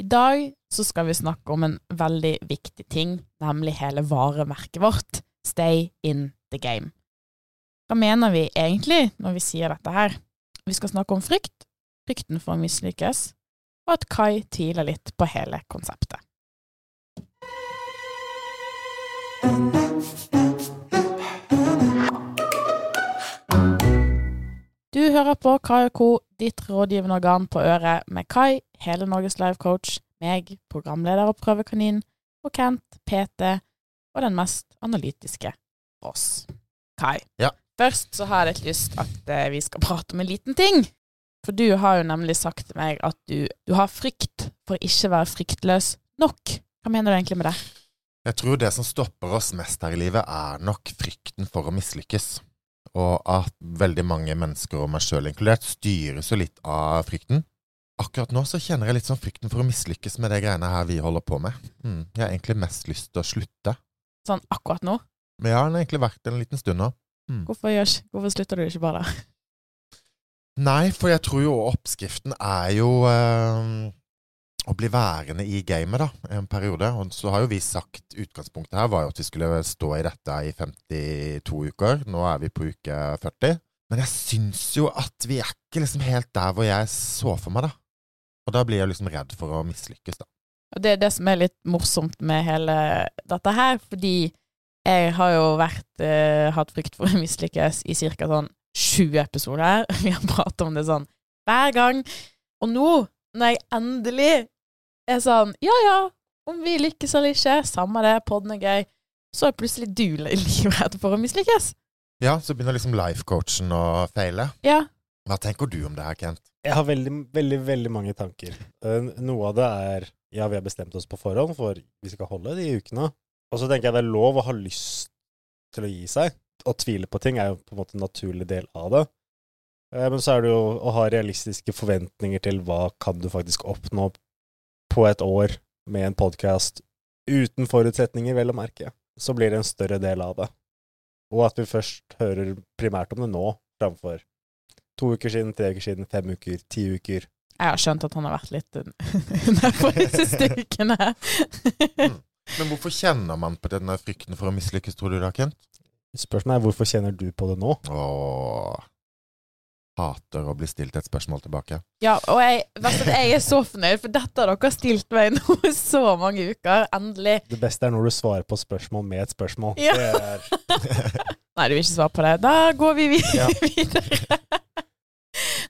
I dag så skal vi snakke om en veldig viktig ting, nemlig hele varemerket vårt, Stay in the game. Hva mener vi egentlig når vi sier dette her? Vi skal snakke om frykt, frykten for å mislykkes, og at Kai tviler litt på hele konseptet. Du hører på Kai og Co., ditt rådgivende organ på øret med Kai, hele Norges Live coach, meg, programleder og prøvekanin, og Kent, PT og den mest analytiske oss, Kai. Ja. Først så har jeg litt lyst at eh, vi skal prate om en liten ting. For du har jo nemlig sagt til meg at du, du har frykt for ikke å være fryktløs nok. Hva mener du egentlig med det? Jeg tror det som stopper oss mest her i livet, er nok frykten for å mislykkes. Og at veldig mange mennesker, og meg sjøl inkludert, styres jo litt av frykten. Akkurat nå så kjenner jeg litt sånn frykten for å mislykkes med det greiene her vi holder på med. Mm. Jeg har egentlig mest lyst til å slutte. Sånn akkurat nå? Men den har egentlig vært en liten stund nå. Mm. Hvorfor, gjør, hvorfor slutter du ikke bare? Nei, for jeg tror jo oppskriften er jo øh, å bli værende i gamet, da, en periode. Og så har jo vi sagt Utgangspunktet her var jo at vi skulle stå i dette i 52 uker. Nå er vi på uke 40. Men jeg syns jo at vi er ikke liksom helt der hvor jeg så for meg, da. Og da blir jeg liksom redd for å mislykkes, da. Og det er det som er litt morsomt med hele dette her, fordi jeg har jo vært, eh, hatt frykt for å mislykkes i ca. sånn 20 episoder. Vi har pratet om det sånn hver gang. Og nå, når jeg endelig er sånn ja ja, om vi lykkes eller ikke, samme det, podden er gøy, så er plutselig du livredd for å mislykkes. Ja, så begynner liksom life-coachen å feile. Ja. Hva tenker du om det her, Kent? Jeg har veldig, veldig veldig mange tanker. Eh, Noe av det er ja, vi har bestemt oss på forhånd for vi skal holde de ukene. Og så tenker jeg det er lov å ha lyst til å gi seg. Å tvile på ting er jo på en måte en naturlig del av det. Eh, Men så er det jo å ha realistiske forventninger til hva kan du faktisk oppnå på et år med en podkast uten forutsetninger, vel å merke. Så blir det en større del av det. Og at vi først hører primært om det nå, framfor to uker siden, tre uker siden, fem uker, ti uker. Jeg har skjønt at han har vært litt nedfor disse stykkene. ukene. Men hvorfor kjenner man på denne frykten for å mislykkes, tror du da, Kent? Spørsmålet er hvorfor kjenner du på det nå? Åh Hater å bli stilt et spørsmål tilbake. Ja, og jeg, jeg er så fornøyd, for dette har dere stilt meg nå i så mange uker. Endelig. Det beste er når du svarer på spørsmål med et spørsmål. Ja. Det er, Nei, du vil ikke svare på det. Da går vi videre. Ja.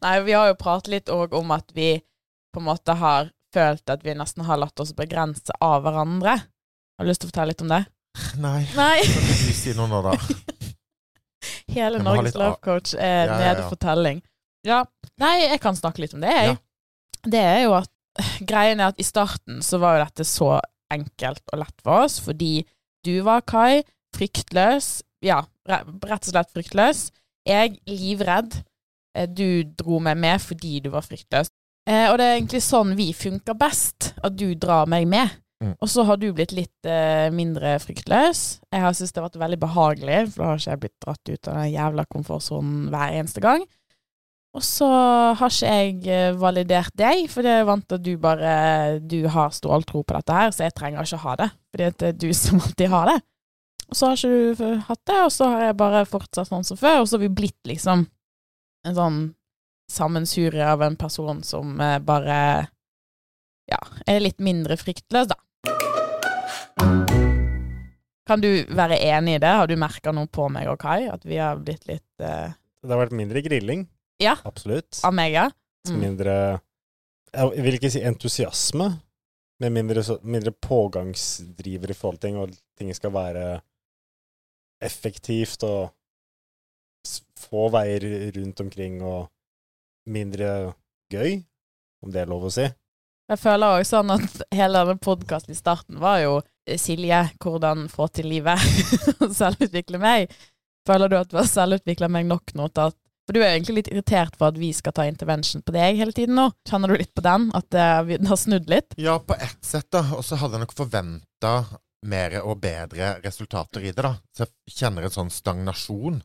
Nei, vi har jo pratet litt òg om at vi på en måte har følt at vi nesten har latt oss begrense av hverandre. Har du lyst til å fortelle litt om det? Nei. Nei. Kan ikke du si noe nå, da? Hele Norges Love Coach er Ja, ja, nede ja. fortelling. Ja. Nei, jeg kan snakke litt om det, jeg. Det er jo at Greien er at i starten så var jo dette så enkelt og lett for oss, fordi du var Kai, fryktløs. Ja, rett og slett fryktløs. Jeg livredd. Eh, Du dro meg med fordi du var fryktløs. Eh, og det er egentlig sånn vi funker best, at du drar meg med. Mm. Og så har du blitt litt eh, mindre fryktløs. Jeg har syntes det har vært veldig behagelig, for da har ikke jeg blitt dratt ut av den jævla komfortsonen hver eneste gang. Og så har ikke jeg eh, validert deg, for jeg er vant til at du bare Du har ståltro på dette her, så jeg trenger ikke ha det. Fordi det er du som alltid har det. Og så har ikke du hatt det, og så har jeg bare fortsatt sånn som før, og så har vi blitt liksom en sånn sammensurie av en person som eh, bare ja, er litt mindre fryktløs, da. Kan du være enig i det? Har du merka noe på meg og Kai? At vi har blitt litt uh... det har vært mindre grilling. Ja. Absolutt. av meg, ja? Mm. Mindre Jeg vil ikke si entusiasme, men mindre, mindre pågangsdriver i forhold til ting, og ting skal være effektivt og få veier rundt omkring og mindre gøy, om det er lov å si. Jeg føler også sånn at hele denne podkasten i starten var jo eh, Silje, hvordan få til livet selvutvikle meg. Føler du at du har selvutvikla meg nok nå til at For du er egentlig litt irritert for at vi skal ta intervention på deg hele tiden nå. Kjenner du litt på den? At eh, vi har snudd litt? Ja, på ett sett, da. Og så hadde jeg nok forventa mer og bedre resultater i det, da. Så jeg kjenner en sånn stagnasjon.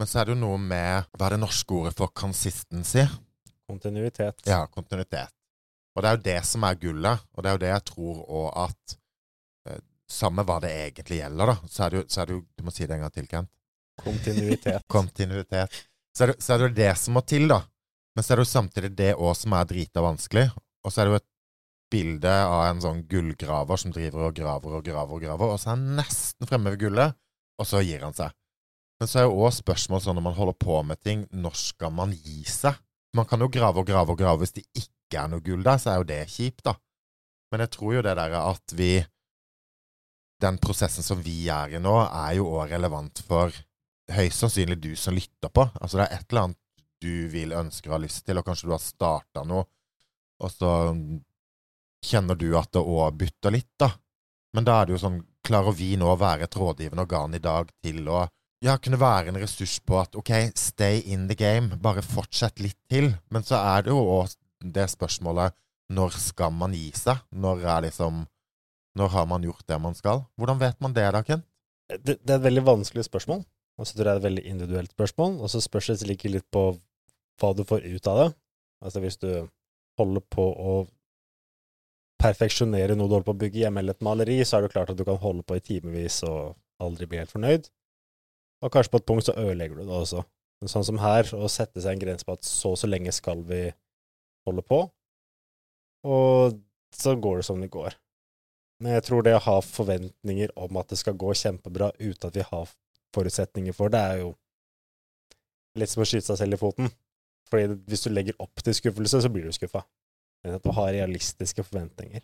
Men så er det jo noe med Hva er det norske ordet for consistency? Kontinuitet. Ja, kontinuitet. Og det er jo det som er gullet, og det er jo det jeg tror òg at eh, Samme hva det egentlig gjelder, da, så er det jo, så er det jo Du må si det en gang til, Kent. Kontinuitet. Kontinuitet. Så er, det, så er det jo det som må til, da. Men så er det jo samtidig det òg som er drita vanskelig. Og så er det jo et bilde av en sånn gullgraver som driver og graver og graver og graver, og så er han nesten fremme ved gullet, og så gir han seg. Men så er jo òg spørsmål sånn når man holder på med ting, når skal man gi seg? Man kan jo grave og grave og grave. Hvis det ikke er noe gull der, så er jo det kjipt, da. Men jeg tror jo det der at vi Den prosessen som vi er i nå, er jo òg relevant for høyst sannsynlig du som lytter på. Altså det er et eller annet du vil, ønsker og har lyst til, og kanskje du har starta noe, og så kjenner du at det òg butter litt, da. Men da er det jo sånn Klarer vi nå å være et rådgivende organ i dag til å ja, kunne være en ressurs på at OK, stay in the game, bare fortsett litt til. Men så er det jo òg det spørsmålet når skal man gi seg? Når er liksom Når har man gjort det man skal? Hvordan vet man det, da, Ken? Det, det er et veldig vanskelig spørsmål, og så tror jeg det er et veldig individuelt spørsmål. Og så spørs det like litt på hva du får ut av det. Altså hvis du holder på å perfeksjonere noe du holder på å bygge hjemme, eller et maleri, så er det klart at du kan holde på i timevis og aldri bli helt fornøyd. Og kanskje på et punkt så ødelegger du det også. Men sånn som her, å sette seg en grense på at så og så lenge skal vi holde på, og så går det som det går. Men jeg tror det å ha forventninger om at det skal gå kjempebra uten at vi har forutsetninger for det, er jo litt som å skyte seg selv i foten. Fordi hvis du legger opp til skuffelse, så blir du skuffa. Men at du har realistiske forventninger.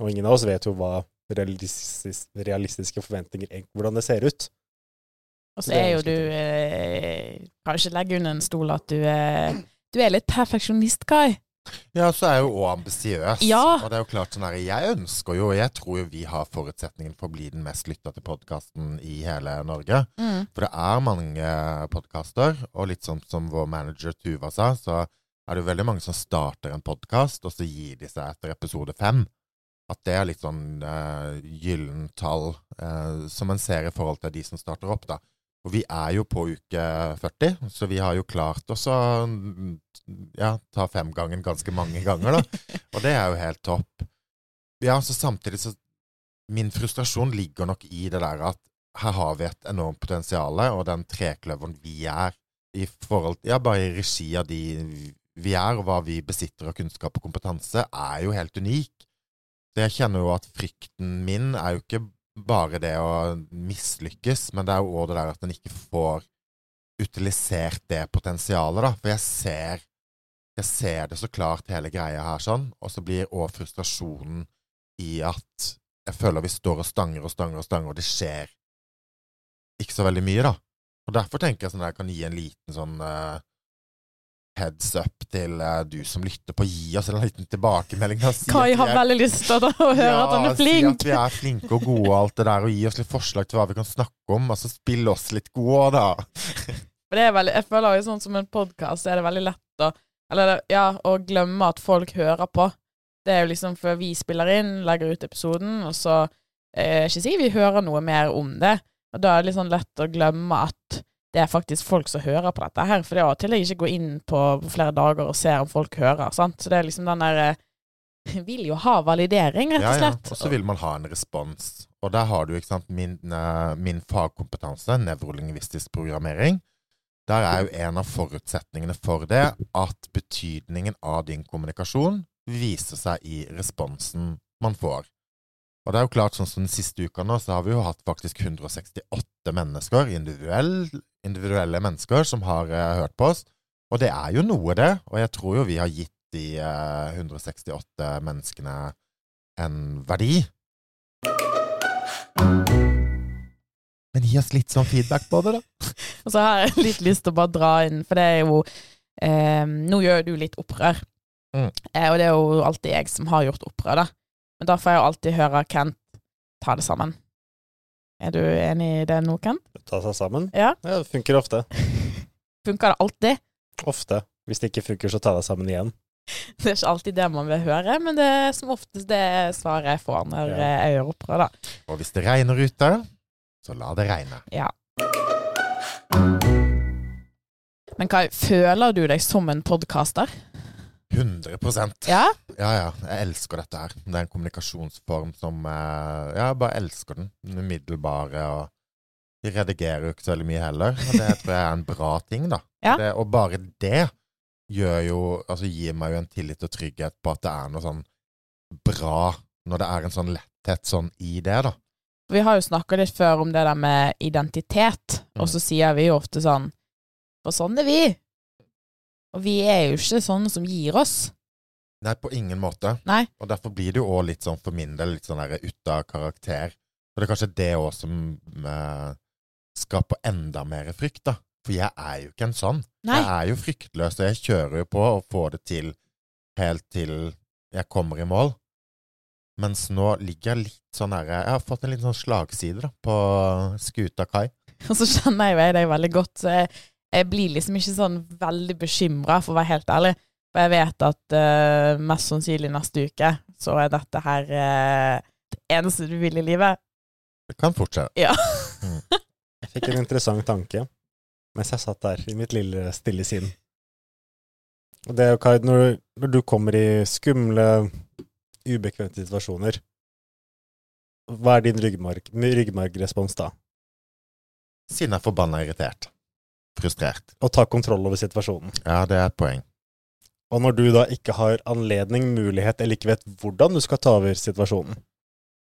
Og ingen av oss vet jo hva realistiske forventninger hvordan det ser ut. Og så er jo du eh, Kan ikke legge under en stol at du er Du er litt perfeksjonist, Kai. Ja, så er jeg jo òg ambisiøs. Ja. Og det er jo klart sånn her, jeg ønsker jo, og jeg tror jo vi har forutsetningen for å bli den mest lytta til podkasten i hele Norge. Mm. For det er mange podkaster, og litt sånn som vår manager Tuva sa, så er det jo veldig mange som starter en podkast, og så gir de seg etter episode fem. At det er litt sånn uh, gyllent tall uh, som en ser i forhold til de som starter opp, da. Og vi er jo på uke 40, så vi har jo klart oss å ja, ta femgangen ganske mange ganger, da. Og det er jo helt topp. Ja, så samtidig så Min frustrasjon ligger nok i det der at her har vi et enormt potensial, og den trekløveren vi er i forhold Ja, bare i regi av de vi er, og hva vi besitter av kunnskap og kompetanse, er jo helt unik. Så jeg kjenner jo at frykten min er jo ikke bare det å mislykkes, men det er jo òg det der at en ikke får utilisert det potensialet, da. For jeg ser, jeg ser det så klart, hele greia her sånn, og så blir òg frustrasjonen i at jeg føler vi står og stanger og stanger og stanger, og det skjer ikke så veldig mye, da. Og derfor tenker jeg sånn at jeg kan gi en liten sånn uh, heads up til uh, du som lytter på. Gi oss en liten tilbakemelding. Si Kai har er- veldig lyst til å høre ja, at han er flink. Si at vi er flinke og gode og alt det der, og gi oss litt forslag til hva vi kan snakke om. Altså spill oss litt gode, da. Det er veldig, jeg føler jo sånn som en podkast, er det veldig lett å Eller ja, å glemme at folk hører på. Det er jo liksom før vi spiller inn, legger ut episoden, og så eh, ikke si vi hører noe mer om det. Og da er det litt sånn lett å glemme at det er faktisk folk som hører på dette her. For det er av og til jeg ikke går inn på, flere dager og ser om folk hører, sant. Så det er liksom den der eh, Vil jo ha validering, rett og Ja, ja. Og så vil man ha en respons. Og der har du ikke sant, min, eh, min fagkompetanse, nevrolingvistisk programmering. Der er jo en av forutsetningene for det at betydningen av din kommunikasjon viser seg i responsen man får. Og det er jo klart, sånn som den siste uka nå, så har vi jo hatt faktisk 168 mennesker, individuell, individuelle mennesker, som har eh, hørt på oss. Og det er jo noe, det. Og jeg tror jo vi har gitt de eh, 168 menneskene en verdi. Men gi oss litt sånn feedback på det, da. Og så har jeg litt lyst til å bare dra inn, for det er jo eh, Nå gjør du litt opprør. Mm. Eh, og det er jo alltid jeg som har gjort opprør, da. Men da får jeg jo alltid høre Kent ta det sammen. Er du enig i det nå, Kent? Ta seg sammen. Ja. Ja, det funker ofte. Funker det alltid? Ofte. Hvis det ikke funker, så ta deg sammen igjen. Det er ikke alltid det man vil høre, men det er som oftest det svaret jeg får når Ja. jeg gjør opprør, da. Og hvis det regner ute, så la det regne. Ja. Men Kai, føler du deg som en podkaster? 100% Ja? Ja, ja. Jeg elsker dette her. Det er en kommunikasjonsform som eh, Ja, jeg bare elsker den. Den umiddelbare og De redigerer jo ikke så veldig mye heller, og det tror jeg er en bra ting, da. Ja. Det, og bare det gjør jo Altså gir meg jo en tillit og trygghet på at det er noe sånn bra Når det er en sånn letthet sånn i det, da. Vi har jo snakka litt før om det der med identitet, og så sier vi jo ofte sånn For sånn er vi. Og vi er jo ikke sånne som gir oss. Nei, på ingen måte. Nei. Og derfor blir det jo òg litt sånn for min del litt sånn ute av karakter. Og det er kanskje det òg som eh, skaper enda mer frykt, da. For jeg er jo ikke en sånn. Nei. Jeg er jo fryktløs, og jeg kjører jo på og får det til helt til jeg kommer i mål. Mens nå ligger jeg litt sånn der Jeg har fått en liten sånn slagside da, på skuta kai. Og så kjenner jeg jo deg veldig godt, så jeg, jeg blir liksom ikke sånn veldig bekymra, for å være helt ærlig. For jeg vet at uh, mest sannsynlig neste uke så er dette her uh, det eneste du vil i livet. Det kan fortsette. Ja. Jeg fikk en interessant tanke mens jeg satt der i mitt lille stille sinn. Og det er jo, Kai, når, når du kommer i skumle, ubekvemte situasjoner, hva er din ryggmarg, ryggmargrespons da? Siden jeg er forbanna irritert. Frustrert. Og ta kontroll over situasjonen. Ja, det er et poeng. Og når du da ikke har anledning, mulighet, eller ikke vet hvordan du skal ta over situasjonen,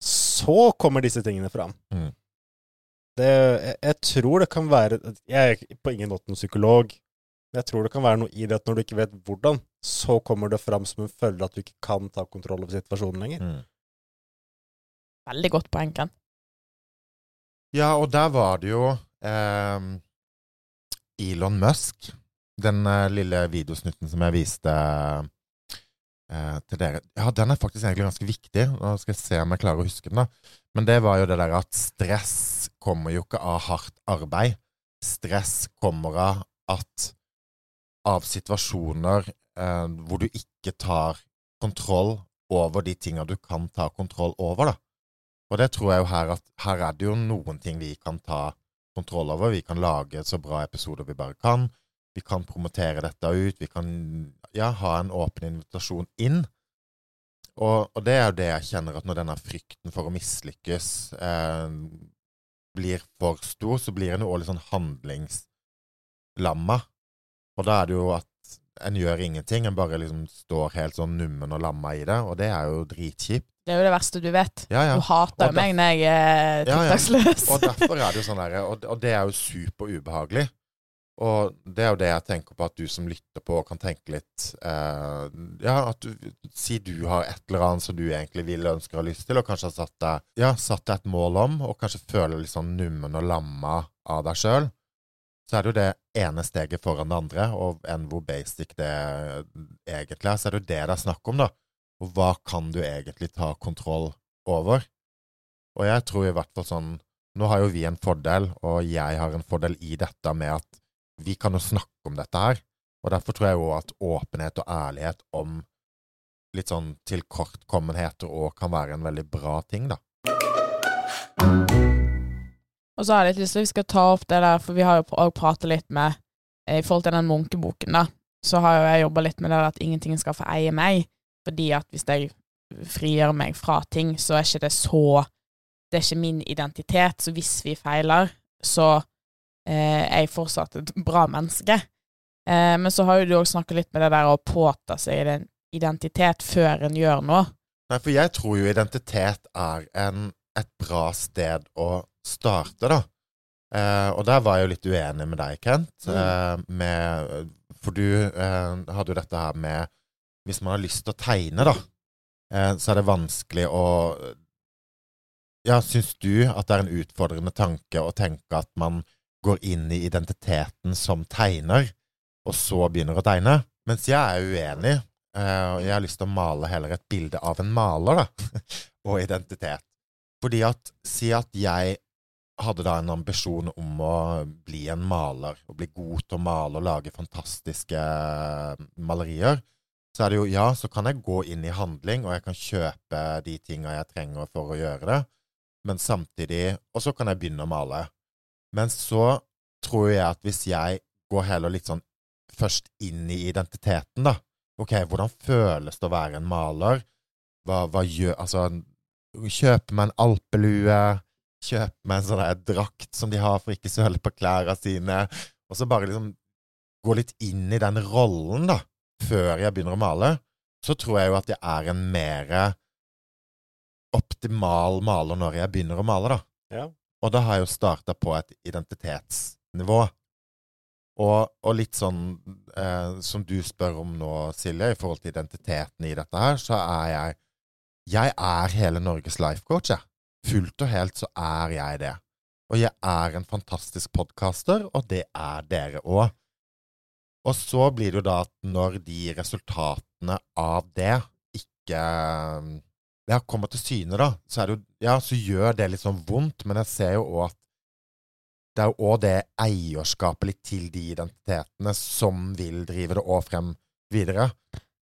så kommer disse tingene fram. Mm. Det, jeg, jeg tror det kan være Jeg er på ingen måte noen psykolog, men jeg tror det kan være noe i det at når du ikke vet hvordan, så kommer det fram som en følge at du ikke kan ta kontroll over situasjonen lenger. Mm. Veldig godt poeng, Ken. Ja, og der var det jo eh, Elon Musk. Den eh, lille videosnutten som jeg viste eh, til dere. Ja, den er faktisk egentlig ganske viktig. Nå skal jeg se om jeg klarer å huske den. da. Men det var jo det der at stress kommer jo ikke av hardt arbeid. Stress kommer av at av situasjoner eh, hvor du ikke tar kontroll over de tinga du kan ta kontroll over, da. Og det tror jeg jo her at her er det jo noen ting vi kan ta kontroll over. Vi kan lage så bra episoder vi bare kan. Vi kan promotere dette ut. Vi kan ja, ha en åpen invitasjon inn. Og, og det er jo det jeg kjenner at når denne frykten for å mislykkes eh, blir for stor, så blir en jo også litt sånn handlingslamma. Og da er det jo at en gjør ingenting, en bare liksom står helt sånn nummen og lamma i det, og det er jo dritkjipt. Det er jo det verste du vet. Ja, ja. Du hater jo meg når jeg er Ja, ja. Og derfor er det jo sånn der, og, og det er jo superubehagelig. Og det er jo det jeg tenker på, at du som lytter på, kan tenke litt eh, Ja, at du Si du har et eller annet som du egentlig vil, ønsker og har lyst til, og kanskje har satt deg, ja, satt deg et mål om, og kanskje føler litt sånn nummen og lamma av deg sjøl, så er det jo det ene steget foran det andre, og enn hvor basic det egentlig er, så er det jo det det er snakk om, da. Og hva kan du egentlig ta kontroll over? Og jeg tror i hvert fall sånn Nå har jo vi en fordel, og jeg har en fordel i dette med at vi kan jo snakke om dette her. Og derfor tror jeg jo at åpenhet og ærlighet om litt sånn tilkortkommenheter òg kan være en veldig bra ting, da. Og så har jeg litt lyst til at vi skal ta opp det der, for vi har jo òg pratet litt med eh, I forhold til den munkeboken, da, så har jo jeg jobba litt med det at ingenting skal få eie meg. Fordi at hvis jeg frigjør meg fra ting, så er ikke det så Det er ikke min identitet. Så hvis vi feiler, så eh, er jeg fortsatt et bra menneske. Eh, men så har jo du òg snakka litt med det der å påta seg en identitet før en gjør noe. Nei, for jeg tror jo identitet er en, et bra sted å starte, da. Eh, og der var jeg jo litt uenig med deg, Kent. Eh, med, for du eh, hadde jo dette her med Hvis man har lyst til å tegne, da, eh, så er det vanskelig å Ja, syns du at det er en utfordrende tanke å tenke at man går inn i identiteten som tegner, og så begynner å tegne? Mens jeg er uenig. Eh, jeg har lyst til å male heller et bilde av en maler, da, og identitet. Fordi at Si at jeg hadde da en ambisjon om å bli en maler, og bli god til å male og lage fantastiske malerier. Så er det jo ja, så kan jeg gå inn i handling, og jeg kan kjøpe de tinga jeg trenger for å gjøre det, men samtidig Og så kan jeg begynne å male. Men så tror jeg at hvis jeg går heller litt sånn først inn i identiteten, da, Ok, hvordan føles det å være en maler? Hva, hva gjør Altså, kjøpe meg en alpelue, kjøpe meg en sånn drakt som de har for ikke søle på klærne sine, og så bare liksom gå litt inn i den rollen, da, før jeg begynner å male, så tror jeg jo at jeg er en mer optimal maler når jeg begynner å male, da. Ja. Og da har jeg jo starta på et identitetsnivå. Og, og litt sånn eh, som du spør om nå, Silje, i forhold til identiteten i dette her, så er jeg Jeg er hele Norges life coach, jeg. Fullt og helt så er jeg det. Og jeg er en fantastisk podkaster, og det er dere òg. Og så blir det jo da at når de resultatene av det ikke ja, kommer til syne, da, så, jo, ja, så gjør det litt sånn vondt, men jeg ser jo òg at det er jo òg det eierskapet litt til de identitetene som vil drive det òg frem videre.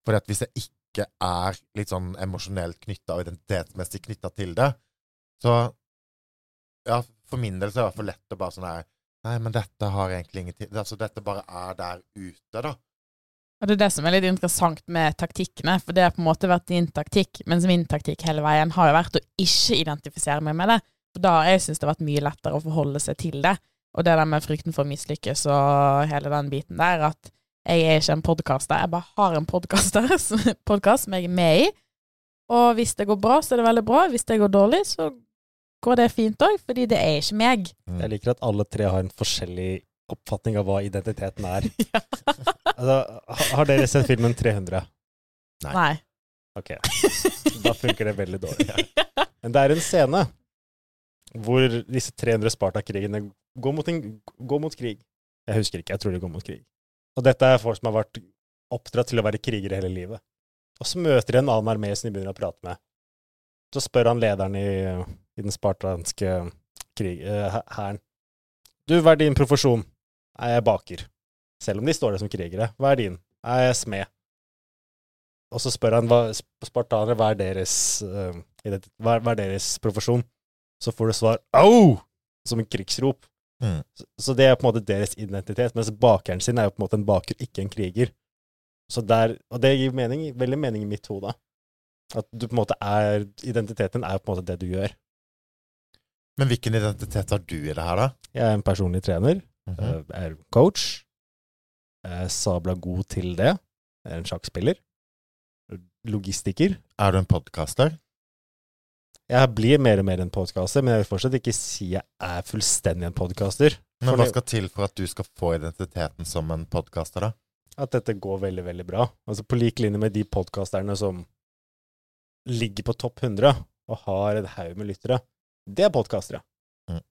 For hvis jeg ikke er litt sånn emosjonelt knytta og identitetsmessig knytta til det, så Ja, for min del så er det i hvert fall lett å bare sånn her Nei, men dette har egentlig ingenting Altså, dette bare er der ute, da. Og Det er det som er litt interessant med taktikkene, for det har på en måte vært din taktikk, mens min taktikk hele veien har jo vært å ikke identifisere meg med det. For da har jeg syntes det har vært mye lettere å forholde seg til det. Og det der med frykten for å mislykkes og hele den biten der, at jeg er ikke en podkaster, jeg bare har en podkast som jeg er med i. Og hvis det går bra, så er det veldig bra. Hvis det går dårlig, så går det fint òg, fordi det er ikke meg. Mm. Jeg liker at alle tre har en forskjellig oppfatning av hva identiteten er. Ja. Altså, har dere sett filmen 300? Nei. Nei. Ok, da funker det veldig dårlig. Men det er en scene hvor disse 300 Sparta-krigene går, mot går mot krig. Jeg husker ikke, jeg tror de går mot krig. Og dette er folk som har vært oppdratt til å være krigere hele livet. Og så møter de en annen armé som de begynner å prate med. Så spør han lederen i, i den spartanske krig, eh, hæren. Du, hva er din profesjon? Nei, jeg er baker. Selv om de står der som krigere. Hva er din? Nei, jeg er smed. Og så spør han hva, spartanere hva er deres, uh, hva er deres profesjon. Så får du svar 'au!' som en krigsrop. Mm. Så, så det er på en måte deres identitet, mens bakeren sin er jo på en måte en baker, ikke en kriger. Så der, og det gir mening, veldig mening i mitt hode. At du på en måte er Identiteten er på en måte det du gjør. Men hvilken identitet har du i det her, da? Jeg er en personlig trener. Mm Jeg er coach. Er sabla god til det. Er en sjakkspiller. Logistiker. Er du en podkaster? Jeg blir mer og mer en podkaster, men jeg vil fortsatt ikke si jeg er fullstendig en podkaster. Men hva skal til for at du skal få identiteten som en podkaster, da? At dette går veldig, veldig bra. Altså På lik linje med de podkasterne som ligger på topp 100 og har en haug med lyttere. Det er podkastere. Mm.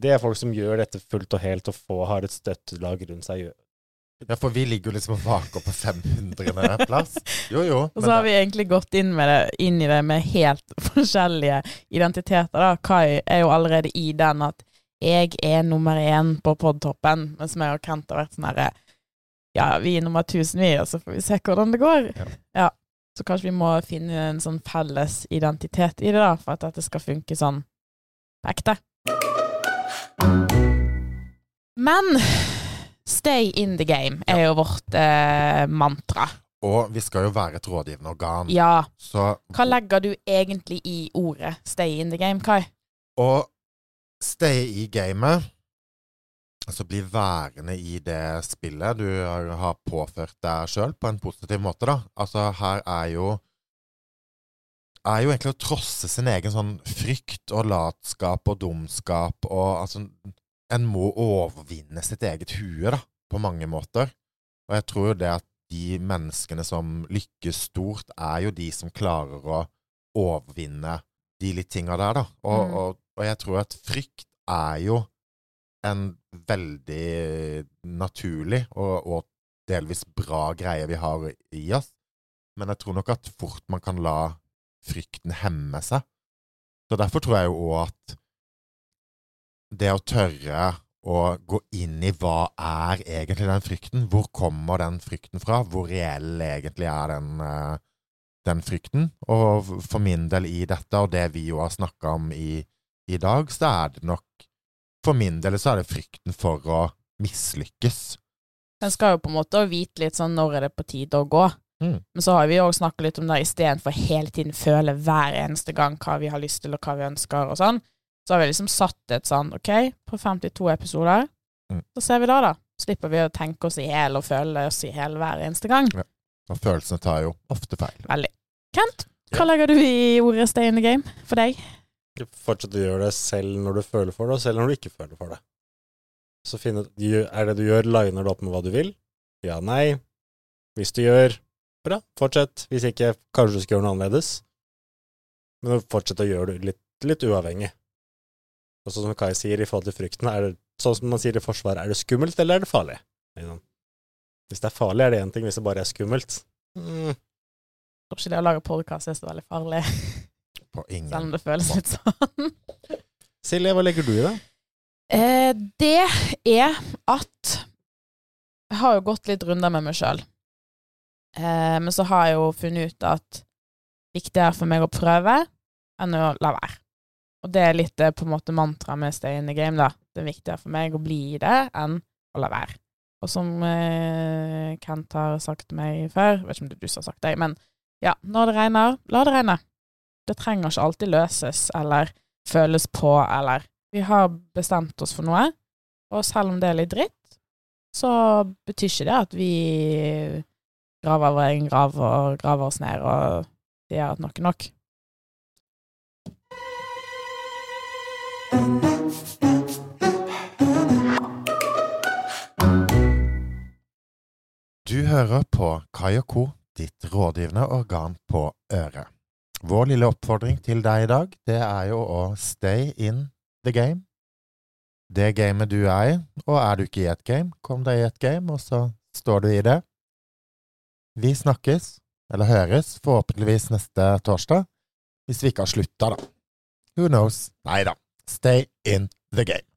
Det er folk som gjør dette fullt og helt og få, har et støttelag rundt seg. Ja, for vi ligger jo liksom og vaker på 500. plass. Jo, jo. Og så har vi egentlig gått inn, med det, inn i det med helt forskjellige identiteter. da. Kai er jo allerede i den at jeg er nummer én på podtoppen, mens meg og Kent har vært sånn herre Ja, vi er nummer 1000, vi, og så får vi se hvordan det går. Ja. Ja. Så kanskje vi må finne en sånn felles identitet i det, da, for at dette skal funke sånn på ekte. Men stay in the game er jo vårt eh, mantra. Og vi skal jo være et rådgivende organ. Ja. Så Hva legger du egentlig i ordet 'stay in the game', Kai? å stay i gamet, altså bli værende i det spillet du har påført deg sjøl, på en positiv måte, da. Altså, her er jo er jo egentlig å trosse sin egen sånn frykt og latskap og dumskap og altså En må overvinne sitt eget hue, da, på mange måter. Og jeg tror jo det at de menneskene som lykkes stort, er jo de som klarer å overvinne de litt tinga der, da. Og, Mm. og, og jeg tror at frykt er jo en veldig naturlig og, og delvis bra greie vi har i oss. Men jeg tror nok at fort man kan la frykten hemme seg. Så derfor tror jeg jo òg at det å tørre å gå inn i hva er egentlig den frykten? Hvor kommer den frykten fra? Hvor reell egentlig er den, eh, den frykten? Og for min del i dette, og det vi jo har snakka om i, i dag, så er det nok For min del så er det frykten for å mislykkes. En skal jo på en måte vite litt sånn når er det på tide å gå. Mm. Men så har vi òg snakka litt om det istedenfor hele tiden føle hver eneste gang hva vi har lyst til, og hva vi ønsker, og sånn. Så har vi liksom satt et sånn OK, på 52 episoder, Mm. så ser vi da, da. Slipper vi å tenke oss i hjel og føle oss i hjel hver eneste gang. Og følelsene tar jo ofte feil. Veldig. Kent, hva Ja. legger du i ordet 'stay in the game' for deg? Fortsett å gjøre det selv når du føler for det, og selv når du ikke føler for det. Så finn ut Er det du gjør, liner du opp med hva du vil? Ja, nei. Hvis du gjør, bra, fortsett. Hvis ikke, kanskje du skal gjøre noe annerledes. Men fortsett å gjøre det litt, litt uavhengig. Og sånn som Kai sier i forhold til frykten, er det sånn som man sier i Forsvaret, er det skummelt eller er det farlig? Hvis det er farlig, er det én ting. Hvis det bare er skummelt mm, Jeg tror ikke det å lage podkast er så veldig farlig, På ingen selv om det føles litt sånn. Silje, hva legger du i det? Eh, det er at Jeg har jo gått litt runder med meg sjøl. Eh, men så har jeg jo funnet ut at viktigere for meg å prøve enn å la være. Og det er litt eh, på en måte mantraet med Stay in the game, da. Det er viktigere for meg å bli i det enn å la være. Og som eh, Kent har sagt meg før, vet ikke om det du som har sagt det, men ja, når det regner, la det regne. Det trenger ikke alltid løses eller føles på eller Vi har bestemt oss for noe, og selv om det er litt dritt, så betyr ikke det at vi graver vår egen grav og graver oss ned og sier at nok er nok. Du hører på Kai og Co., ditt rådgivende organ på øret. Vår lille oppfordring til deg i dag, det er jo å stay in the game. Det gamet du er i, og er du ikke i et game, kom deg i et game, og så står du i det. Vi snakkes, eller høres, forhåpentligvis neste torsdag, hvis vi ikke har slutta, da. Who knows? Nei da. Stay in the game.